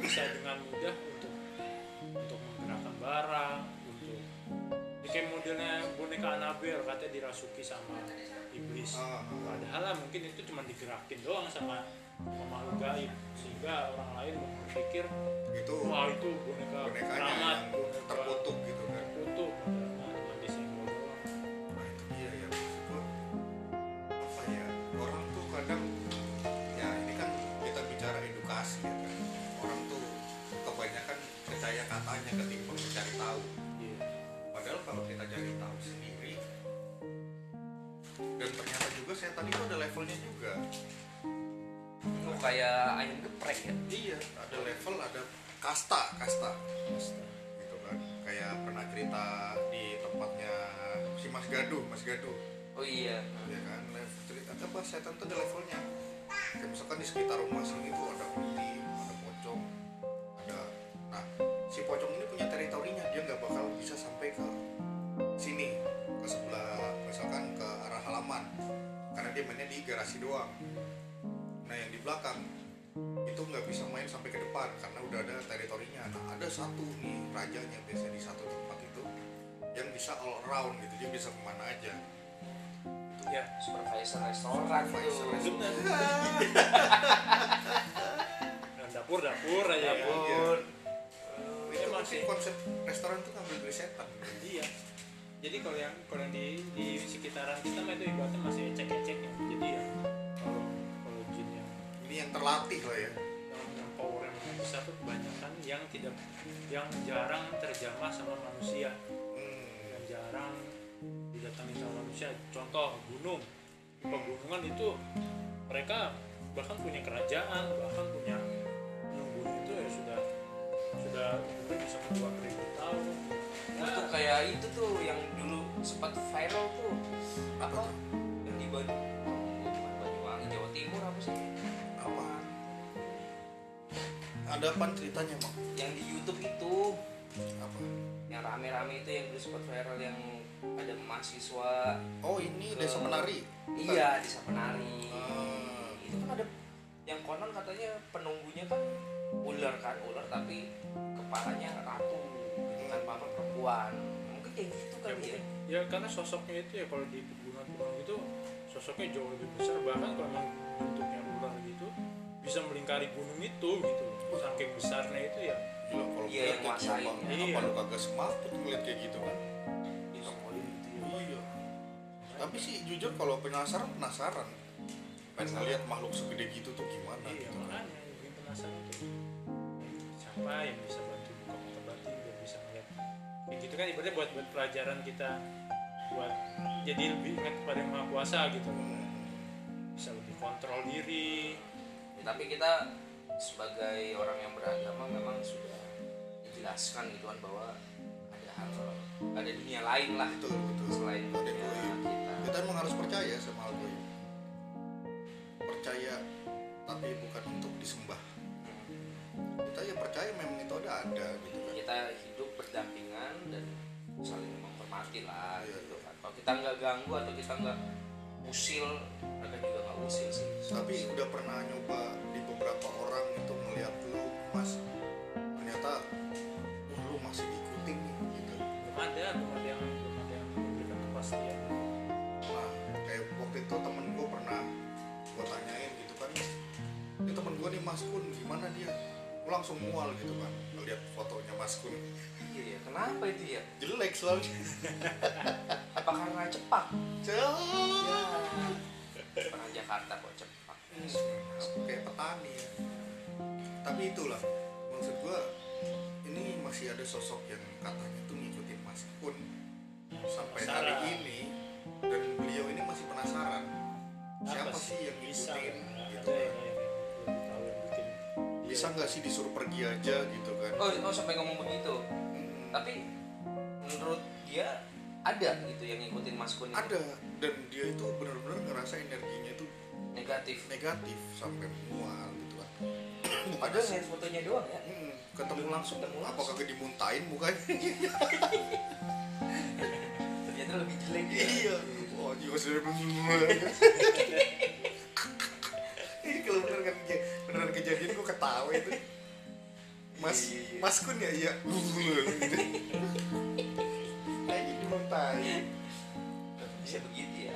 Speaker 3: bisa, dengan mudah untuk untuk menggerakkan barang untuk ya kayak modelnya boneka anak Anabel katanya dirasuki sama iblis
Speaker 1: Ah, ah.
Speaker 3: padahal mungkin itu cuma digerakin doang sama makhluk gaib sehingga orang lain berpikir
Speaker 1: itu
Speaker 3: wah itu boneka
Speaker 1: bonekanya
Speaker 3: keramat
Speaker 1: yang
Speaker 3: boneka
Speaker 1: terkutuk gitu kalau kita cari tahu sendiri. Dan ternyata juga saya tadi tuh ada levelnya juga.
Speaker 2: Oh, kayak ayam geprek ya?
Speaker 1: Iya ada level ada kasta kasta. Gitu kan. Kayak pernah cerita di tempatnya si Mas Gaduh Mas Gaduh
Speaker 2: oh iya.
Speaker 1: Ya kan level cerita. Apa setan tuh ada levelnya. Kayak misalkan di sekitar rumah sini tuh ada kunti ada pocong ada nah karena dia mainnya di garasi doang. Nah yang di belakang itu nggak bisa main sampai ke depan karena udah ada teritorinya. Nah ada satu nih rajanya biasanya di satu tempat itu yang bisa all around gitu dia bisa ke mana aja.
Speaker 3: Ya
Speaker 2: supervisor restoran
Speaker 1: Supervisor restoran.
Speaker 3: dan dapur dapur aja. Ya
Speaker 2: dapur.
Speaker 1: Itu
Speaker 3: Emang
Speaker 1: mungkin
Speaker 3: sih.
Speaker 1: konsep restoran tuh ngambil dari setan.
Speaker 3: Iya jadi kalau yang kalau yang di di sekitaran kita mah itu ibaratnya masih ecek-eceknya jadi ya kalau kalau jin yang
Speaker 1: ini yang terlatih lah ya.
Speaker 3: yang, yang power yang besar tuh kebanyakan yang tidak yang jarang terjamah sama manusia.
Speaker 1: Hmm.
Speaker 3: yang jarang didatangi sama manusia. Contoh gunung. Pegunungan itu mereka bahkan punya kerajaan bahkan punya gunung itu ya sudah sudah umurnya bisa ribu tahun
Speaker 2: Nah, tuh kayak itu tuh yang dulu sempat viral tuh
Speaker 1: apa
Speaker 2: yang di bukan Banyuwangi Jawa Timur apa sih?
Speaker 1: Apa ada apa ceritanya mak?
Speaker 2: Yang di YouTube itu.
Speaker 1: Apa?
Speaker 2: Yang rame-rame itu yang dulu sempat viral yang ada mahasiswa
Speaker 1: oh ini desa
Speaker 2: Ke-
Speaker 1: penari Bukan?
Speaker 2: iya di Sapenari
Speaker 1: Ah.
Speaker 2: itu kan ada yang konon katanya penunggunya kan ular kan ular tapi kepalanya ratu gitu kan papa perempuan. Mungkin kayak gitu
Speaker 3: ya,
Speaker 2: kali ya
Speaker 3: mungkin, ya karena sosoknya itu ya kalau di pegunungan-pegunungan itu sosoknya jauh lebih besar. Bahkan kalau memang bentuknya ular gitu bisa melingkari gunung itu gitu saking besarnya itu ya.
Speaker 1: Gila, kalau
Speaker 2: Iya, yang nguasain.
Speaker 1: apa,
Speaker 3: Iya.
Speaker 1: apa lu kagak semaput ngeliat kayak gitu kan?
Speaker 2: Itu konon gitu ya.
Speaker 1: iya. Tapi sih jujur kalau penasaran penasaran. Pengen ngeliat makhluk segede gitu tuh gimana
Speaker 3: iya
Speaker 1: gitu
Speaker 3: makanya bikin penasaran tuh siapa yang bisa bantu gitu kan ibaratnya buat buat pelajaran kita buat jadi lebih ingat kepada yang maha kuasa gitu. Bisa lebih kontrol diri.
Speaker 2: Ya, tapi kita sebagai orang yang beragama memang sudah dijelaskan gitu kan bahwa ada hal ada dunia lain lah
Speaker 1: betul betul
Speaker 2: selain
Speaker 1: Ada
Speaker 2: dunia kita.
Speaker 1: Kita emang harus percaya sama hal goib percaya tapi bukan untuk disembah. Kita ya percaya memang itu ada ada gitu kan.
Speaker 2: Kita hidup berdampingan dan saling menghormati lah
Speaker 1: Iya,
Speaker 2: gitu
Speaker 1: iya.
Speaker 2: kan. Kalau kita nggak ganggu atau kita nggak usil mereka juga nggak usil sih.
Speaker 1: Tapi udah pernah nyoba di beberapa orang itu melihat lu mas ternyata "Wah, lu masih diikutin nih gitu.
Speaker 3: Belum ada belum ada yang belum ada yang memberikan kepastian.
Speaker 1: Nah kayak waktu itu temen gue pernah gue tanyain gitu kan ini temen gue nih mas kun gimana dia langsung mual gitu kan ngeliat fotonya mas kun.
Speaker 2: Iya kenapa itu ya?
Speaker 1: Jelek selalu
Speaker 2: apa karena cepak
Speaker 1: Cel.
Speaker 2: orang Jakarta kok cepak
Speaker 1: kayak petani ya. tapi itulah maksud gua ini masih ada sosok yang katanya tuh ngikutin Mas Kun sampai hari ini dan beliau ini masih penasaran siapa
Speaker 3: Apa
Speaker 1: sih yang
Speaker 3: bisa
Speaker 1: ngikutin
Speaker 3: nggak
Speaker 1: gitu kan. Bisa nggak sih disuruh pergi aja gitu kan?
Speaker 2: Oh, oh sampai ngomong begitu?
Speaker 1: Hmm,
Speaker 2: tapi menurut dia ada gitu yang ngikutin Mas Kun
Speaker 1: ada dan dia itu benar-benar ngerasa energinya itu
Speaker 2: negatif.
Speaker 1: negatif sampai mual gitu kan. Bukan
Speaker 2: padahal ngeliat fotonya doang ya?
Speaker 1: Hmm, ketemu langsung
Speaker 2: Ketemu
Speaker 1: apa
Speaker 2: langsung.
Speaker 1: kagak dimuntahin mukanya?
Speaker 2: Ternyata lebih jelek ya
Speaker 1: iya. Oh juga sudah ketawa itu. Mas mas kun ya iya. Kayak gitu muntahin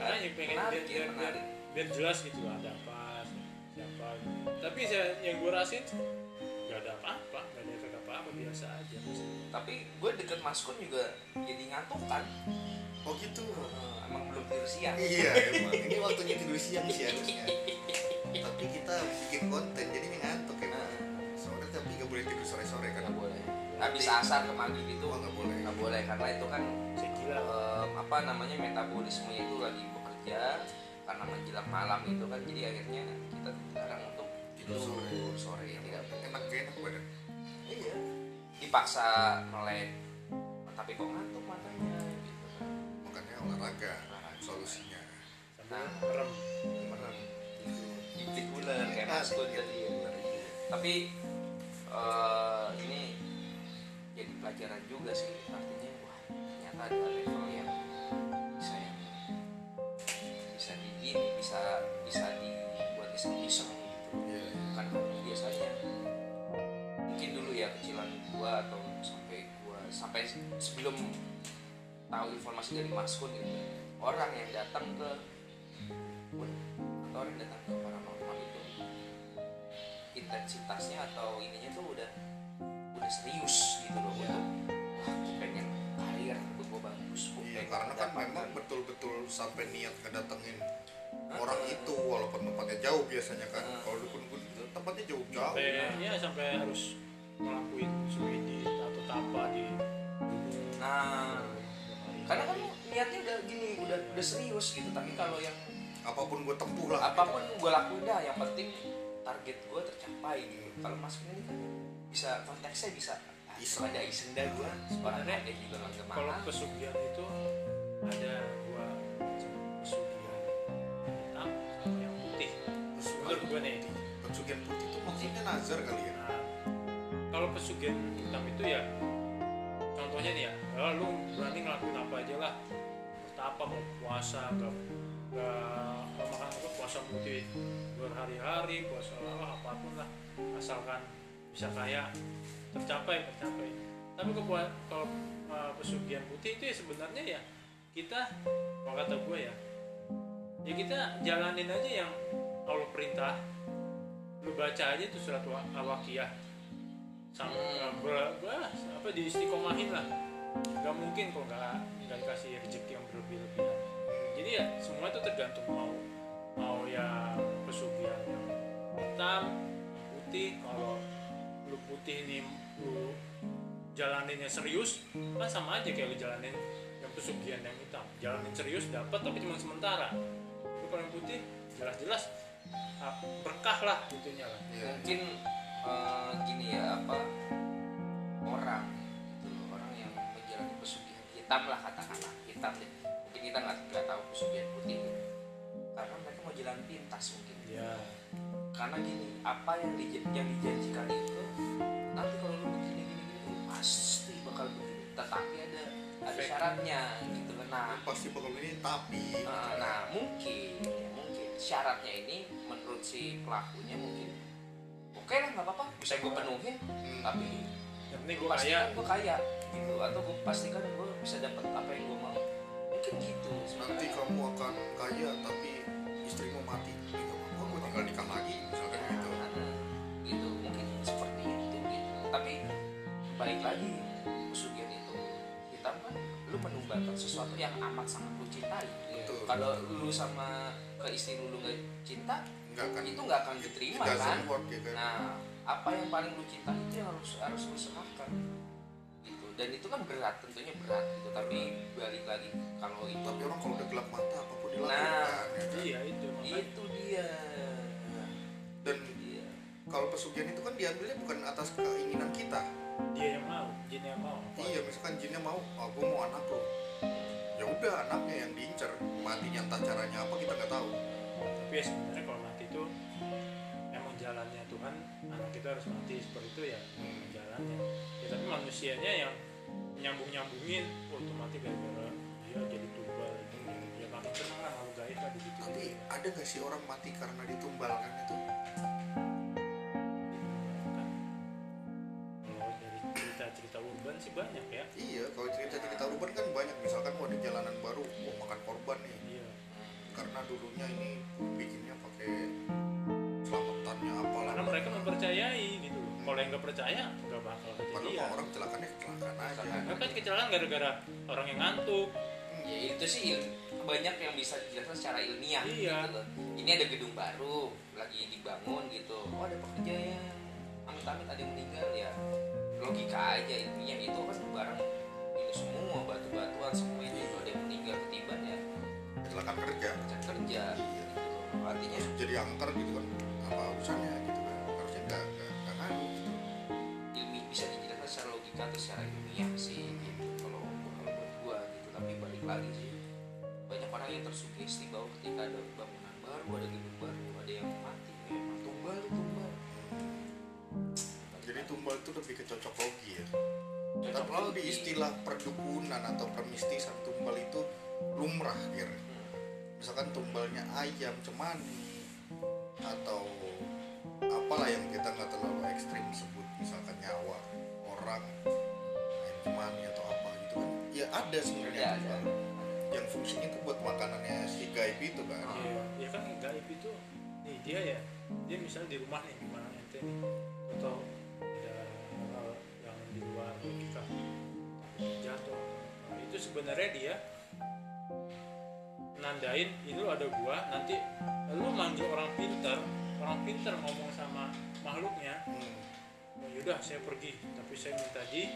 Speaker 3: makanya pengen
Speaker 2: menarik
Speaker 3: biar,
Speaker 2: ya
Speaker 3: biar, biar,
Speaker 2: menarik.
Speaker 3: biar jelas gitu ada apa siapa tapi saya yang gue rasain nggak ada apa-apa nggak ada efek apa-apa biasa aja.
Speaker 2: Tapi gue deket Mas Kun juga jadi ngantuk kan?
Speaker 1: Oh gitu.
Speaker 2: Eh, emang belum tidur siang.
Speaker 1: Iya emang. Ini waktunya tidur siang sih harusnya. Tapi kita bikin konten jadinya ngantuk nggak boleh tidur sore sore kan.
Speaker 2: Nggak boleh. Nggak bisa asar ke maghrib itu
Speaker 1: Oh, nggak boleh.
Speaker 2: nggak boleh karena itu kan em, apa namanya metabolisme itu lagi bekerja karena menjelang malam itu kan jadi akhirnya kita dilarang untuk
Speaker 1: Tidur sore.
Speaker 2: sore. Tidak
Speaker 1: enak enak badan.
Speaker 2: Iya. Dipaksa melek tapi kok ngantuk matanya gitu kan.
Speaker 1: Makanya olahraga solusinya.
Speaker 3: Sambil merem.
Speaker 2: Merem. Gitu ular kayak mas tadi. Tapi eh, ini jadi pelajaran juga sih artinya wah ternyata ada level yang bisa yang bisa di ini bisa bisa dibuat iseng-iseng gitu
Speaker 1: Iya.
Speaker 2: kan biasanya mungkin dulu ya kecilan gua atau sampai gua sampai sebelum tahu informasi dari Mas Kun gitu orang yang datang ke Kun atau orang yang datang ke itu intensitasnya atau ininya tuh udah udah serius gitu loh
Speaker 3: Iya.
Speaker 2: untuk wah gue pengen karir untuk gue bagus gue
Speaker 1: Iya,
Speaker 2: pengen
Speaker 1: karena kan memang betul-betul sampai niat kedatengin
Speaker 2: Hah?
Speaker 1: orang itu walaupun tempatnya jauh biasanya kan
Speaker 2: Heeh.
Speaker 1: kalau dukun-dukun itu tempatnya jauh-jauh
Speaker 3: sampai ya sampai harus ngelakuin suidi atau tapa di
Speaker 2: nah karena kan niatnya udah gini udah udah serius gitu tapi kalau yang
Speaker 1: apa pun gue tempuh lah
Speaker 2: apa pun gue lakuin dah yang penting target gue tercapai gitu. Kalau mas ini kan bisa konteksnya bisa.
Speaker 1: Iseng.
Speaker 2: ada iseng dah gue
Speaker 3: Sebenarnya,
Speaker 2: ada juga nggak
Speaker 3: kalau pesugihan itu ada dua macam pesugihan hitam sama yang putih. Menurut gue nih.
Speaker 1: pesugihan putih itu maksudnya nazar kali ya?
Speaker 3: Nah, kalau pesugihan hitam itu ya contohnya nih ya, ya lu berani ngelakuin apa aja lah. Apa mau puasa nggak nggak makan apa puasa putih berhari-hari puasa apa apa pun lah. Asalkan bisa kaya tercapai tercapai. Tapi kalau uh, pesugihan putih itu ya sebenarnya ya kita kalau kata gue ya ya kita jalanin aja yang Allah perintah. Lu baca aja tuh surat wa- al-wakiyah sama
Speaker 2: Hmm.
Speaker 3: ber, ber- apa di istiqomahin lah. Nggak mungkin kalau nggak nggak dikasih rezeki yang berlebih-lebihan jadi ya semua itu tergantung mau mau yang pesugihan yang hitam putih. Kalau lu putih ini lu jalaninnya serius kan sama aja kayak lu jalanin yang pesugihan yang hitam. Jalanin serius dapat tapi cuma sementara. Tapi kalau yang putih jelas-jelas ah, berkah lah itunya lah.
Speaker 1: Iya.
Speaker 2: mungkin eh, gini ya apa orang loh orang yang menjalani pesugihan hitam lah katakanlah. Hitam deh kita nggak nggak tahu pesugihan putih gitu. karena mereka mau jalan pintas mungkin.
Speaker 3: Ya
Speaker 2: karena gini apa yang di, yang dijanjikan itu nanti kalau lu begini gini gini pasti bakal begini. Tetapi ada ada syaratnya gitu kan nah
Speaker 1: pasti bakal ini tapi
Speaker 2: Nah, nah, mungkin ya, mungkin syaratnya ini menurut si pelakunya mungkin oke lah nggak apa-apa. Bisa gue penuhin
Speaker 1: Hmm.
Speaker 2: tapi
Speaker 3: yang penting
Speaker 2: gue
Speaker 3: kaya.
Speaker 2: gue kaya gitu. Atau gue pastikan gue bisa dapat apa yang gue mau mungkin gitu.
Speaker 1: Nanti kamu akan kaya tapi istrimu mati. Nggak apa-apa gue tinggal nikah lagi misalkan gitu.
Speaker 2: Nah, gitu mungkin seperti itu gitu. Tapi balik lagi pesugihan itu kita kan lu menumbalkan sesuatu yang amat sangat lu cintai.
Speaker 1: Betul.
Speaker 2: kalau lu sama ke istri lu lu nggak cinta
Speaker 1: akan
Speaker 2: itu nggak akan
Speaker 1: it-
Speaker 2: diterima kan?
Speaker 1: work, ya kan?
Speaker 2: Nah apa yang paling lu cinta itu yang harus harus lu serahkan gitu dan itu kan berat tentunya berat gitu. Tapi balik lagi kalau itu
Speaker 1: tapi orang kalau udah gelap mata apa pun dilakukan
Speaker 2: Nah,
Speaker 1: ya kan?
Speaker 3: iya itu makanya
Speaker 2: itu dia.
Speaker 1: Dan
Speaker 2: itu dia.
Speaker 1: kalau pesugihan itu kan diambilnya bukan atas keinginan kita.
Speaker 3: Dia yang mau jin yang mau. Apa
Speaker 1: iya misalkan jinnya mau oh, gue mau anak lo ya udah anaknya yang diincer matinya entah caranya apa kita nggak tahu.
Speaker 3: Tapi ya sebenarnya kalau mati itu emang jalannya Tuhan anak kita harus mati. Seperti itu ya.
Speaker 1: Hmm.
Speaker 3: Jalannya ya tapi manusianya yang nyambung nyambungin oh itu mati gara-gara dia jadi tumbal
Speaker 1: Hmm.
Speaker 3: ya makin senang lah malu gaib lah di situ
Speaker 1: tapi ada nggak sih orang mati karena ditumbalkan itu?
Speaker 3: Kalau cerita-cerita urban sih banyak ya.
Speaker 1: Iya kalau cerita cerita urban kan banyak. Misalkan mau di jalanan baru mau makan korban nih.
Speaker 3: Iya.
Speaker 1: Karena dulunya ini bikinnya pakai selamatannya apalah.
Speaker 3: Karena mereka mempercayai gitu kalau yang nggak percaya nggak bakal
Speaker 1: padahal
Speaker 3: kejadian
Speaker 1: mah orang celakannya kecelakaan aja.
Speaker 3: Karena kan kecelakaan gara-gara orang yang ngantuk.
Speaker 2: Ya itu sih banyak yang bisa dijelaskan secara ilmiah
Speaker 3: Iya.
Speaker 2: gitu loh. ini ada gedung baru lagi dibangun gitu. Oh ada pekerja yang amit-amit ada yang meninggal ya logika aja ilmiah. Itu kan barang ini semua batu-batuan semua ini kalau ada yang meninggal ketiban ya.
Speaker 1: Kecelakaan kerja.
Speaker 2: Kerja kerja gitu. Loh. artinya
Speaker 1: jadi angker gitu kan? Apa urusannya
Speaker 2: dijelaskan secara ilmiah sih gitu. Kalau kalau buat gua gitu. Tapi balik lagi sih banyak orang yang tersugesti bahwa ketika ada bangunan baru ada gedung baru ada yang mati. Memang tumbal tumbal.
Speaker 1: Jadi tumbal itu lebih ke cocok logi ya?
Speaker 2: Cocok
Speaker 1: tapi kan di istilah perdukunan atau permistisan tumbal itu lumrah
Speaker 2: Hmm.
Speaker 1: misalkan tumbalnya ayam cemani atau apalah yang kita nggak terlalu ekstrim sebut misalkan nyawa orang ayam cemani atau apa gitu kan ya ada sebenarnya
Speaker 2: ada.
Speaker 1: tumbal. yang fungsinya itu buat makanannya si gaib itu kan
Speaker 2: Ah.
Speaker 3: Iya, ya kan gaib itu nih dia ya dia misalnya di rumah nih gimana ente nih atau ada hal yang di luar takut jatuh nah, itu sebenarnya dia nandain ini lu ada gua nanti lu manggil orang pintar orang pintar ngomong sama makhluknya
Speaker 1: Hmm.
Speaker 3: Oh, yaudah saya pergi. Tapi saya minta di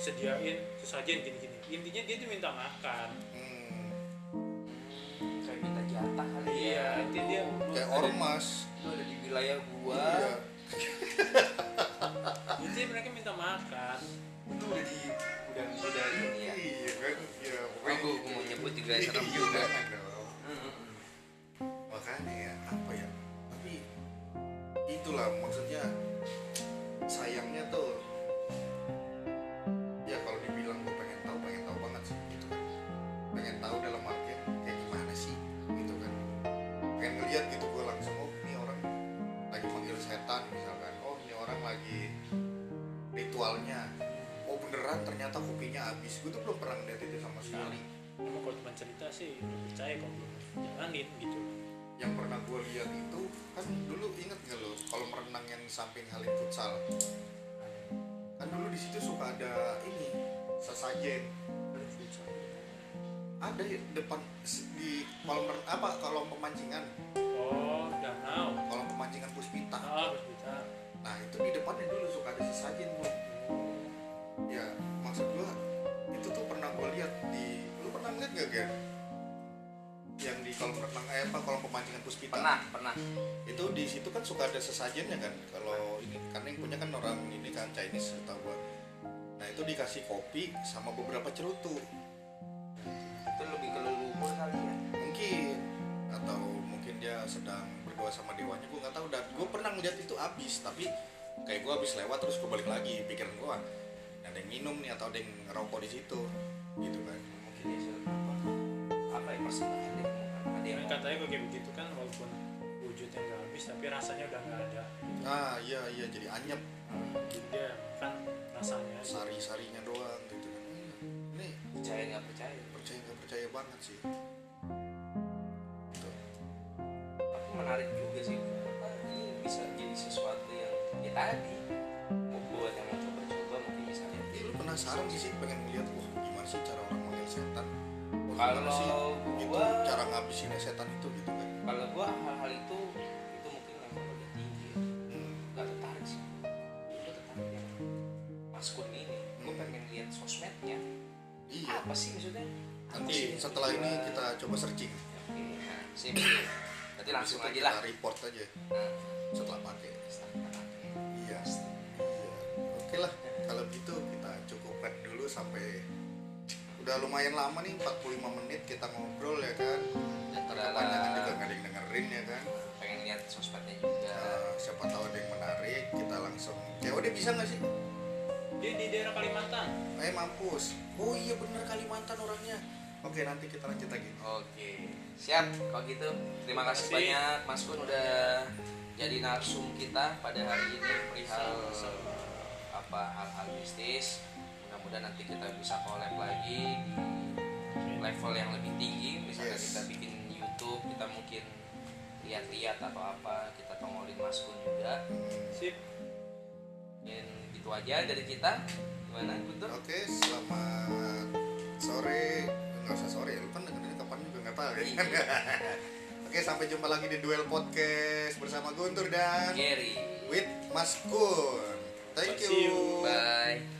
Speaker 3: sediain sesajen gini-gini. Intinya dia tuh minta makan.
Speaker 1: Hmm.
Speaker 2: kayak minta jatah kali
Speaker 3: Iya,
Speaker 2: ya
Speaker 3: itu dia.
Speaker 1: Kayak ormas.
Speaker 2: lu ada di wilayah gua.
Speaker 1: Iya.
Speaker 3: jadi mereka minta makan.
Speaker 2: Lu udah di udah udah ini ya?
Speaker 1: Iya kan? Ya
Speaker 2: Oh, gua, gua mau nyebut juga serem juga
Speaker 1: makanya ya apa ya? Tapi itulah maksudnya sayangnya tuh ya kalau dibilang gue pengen tahu pengen tahu banget sih gitu kan. Pengen tahu dalam artian kayak gimana sih gitu kan. Pengen ngeliat gitu gue langsung oh ini orang lagi manggil setan misalkan. Oh ini orang lagi ritualnya. Oh beneran ternyata kopinya habis. Gue tuh belum pernah ngeliat itu sama sekali.
Speaker 3: Emang kalau cuma cerita sih percaya kalau belum jalanin gitu
Speaker 1: yang pernah gue lihat itu kan dulu inget nggak lo kalau merenang yang samping Halim Futsal? Kan dulu di situ suka ada ini sesajen ada ya depan di kolam apa kolam pemancingan?
Speaker 3: Oh danau
Speaker 1: kolam pemancingan Puspita.
Speaker 3: Ah hospital
Speaker 1: nah itu di depannya dulu suka ada sesajen bro ya maksud gua itu tuh pernah gua lihat di lu pernah ngeliat gak Ger? Kolam renang eh apa kolam pemancingan Puspita?
Speaker 2: Pernah pernah.
Speaker 1: Itu di situ kan suka ada sesajennya kan? Kalau ini karena yang punya kan orang ini kan Chinese setahu gua. Nah itu dikasih kopi sama beberapa cerutu.
Speaker 2: Itu lebih ke leluhur kali ya?
Speaker 1: Mungkin. Atau mungkin dia sedang berdoa sama dewanya gua nggak tahu. Dan gua pernah ngeliat itu habis tapi kayak gua habis lewat terus gua balik lagi pikiran gua. Ada yang minum nih atau ada yang ngerokok di situ. Gitu kan.
Speaker 2: Mungkin dia sudah apa apa ya persembahan yang
Speaker 3: katanya kayak begitu kan walaupun wujudnya nggak habis tapi rasanya udah nggak ada.
Speaker 1: Ah iya iya jadi anyep.
Speaker 3: Jadi dia kan rasanya
Speaker 1: sari sarinya doang gitu kan. Ini
Speaker 2: percaya nggak percaya?
Speaker 1: Percaya nggak percaya banget sih. Gitu.
Speaker 2: tapi menarik juga sih. Apa ini bisa jadi sesuatu yang ya tadi mau buat yang mau coba-coba mungkin misalnya
Speaker 1: Ih, lu penasaran sih sih? Pengen ngeliat wah gimana sih cara orang manggil setan Sih
Speaker 2: kalau
Speaker 1: itu
Speaker 2: gua
Speaker 1: cara ngabisinnya setan itu gitu kan?
Speaker 2: Kalau gua hal-hal itu itu mungkin level udah tinggi. Ya.
Speaker 1: Hmm.
Speaker 2: nggak tertarik sih. Gua tertarik yang Mas Kun ini gua
Speaker 1: Hmm.
Speaker 2: pengen lihat sosmednya.
Speaker 1: Iya.
Speaker 2: Apa sih maksudnya?
Speaker 1: Nanti
Speaker 2: sih?
Speaker 1: setelah ini kita coba searching.
Speaker 2: Oke nah sip. Nanti langsung aja lah.
Speaker 1: kita report aja.
Speaker 2: Nah,
Speaker 1: setelah pakai.
Speaker 2: Setelah kita pakai.
Speaker 1: iya. Iya. Oke lah. Kalau gitu kita cukupkan dulu sampai udah lumayan lama nih 45 menit kita ngobrol ya kan
Speaker 2: dan
Speaker 1: kepanjangan juga nggak ada yang dengerin ya kan
Speaker 2: pengen lihat sosmednya juga
Speaker 1: Nah, siapa tahu ada yang menarik kita langsung ya udah bisa nggak sih
Speaker 3: dia di daerah Kalimantan
Speaker 1: Eh mampus. Oh iya bener Kalimantan orangnya. Oke nanti kita lanjut lagi.
Speaker 2: Oke, siap. Kalau gitu, terima kasih
Speaker 3: Terima kasih.
Speaker 2: banyak Mas Kun udah jadi narsum kita pada hari ini perihal apa hal-hal mistis. Mudah-mudahan nanti kita bisa collab lagi di level yang lebih tinggi. Misalnya
Speaker 1: Yes.
Speaker 2: kita bikin YouTube kita mungkin lihat-lihat atau apa kita tongolin Mas Kun juga
Speaker 3: sip
Speaker 2: mungkin gitu aja dari kita gimana Guntur
Speaker 1: Oke, selamat sore. Nggak usah sore, lu kan dengerin kapan juga nggak tahu ya.
Speaker 2: Iya.
Speaker 1: Oke, sampai jumpa lagi di Duel Podcast bersama Guntur dan
Speaker 2: Gary
Speaker 1: with Mas Kun. Thank
Speaker 3: you.
Speaker 2: bye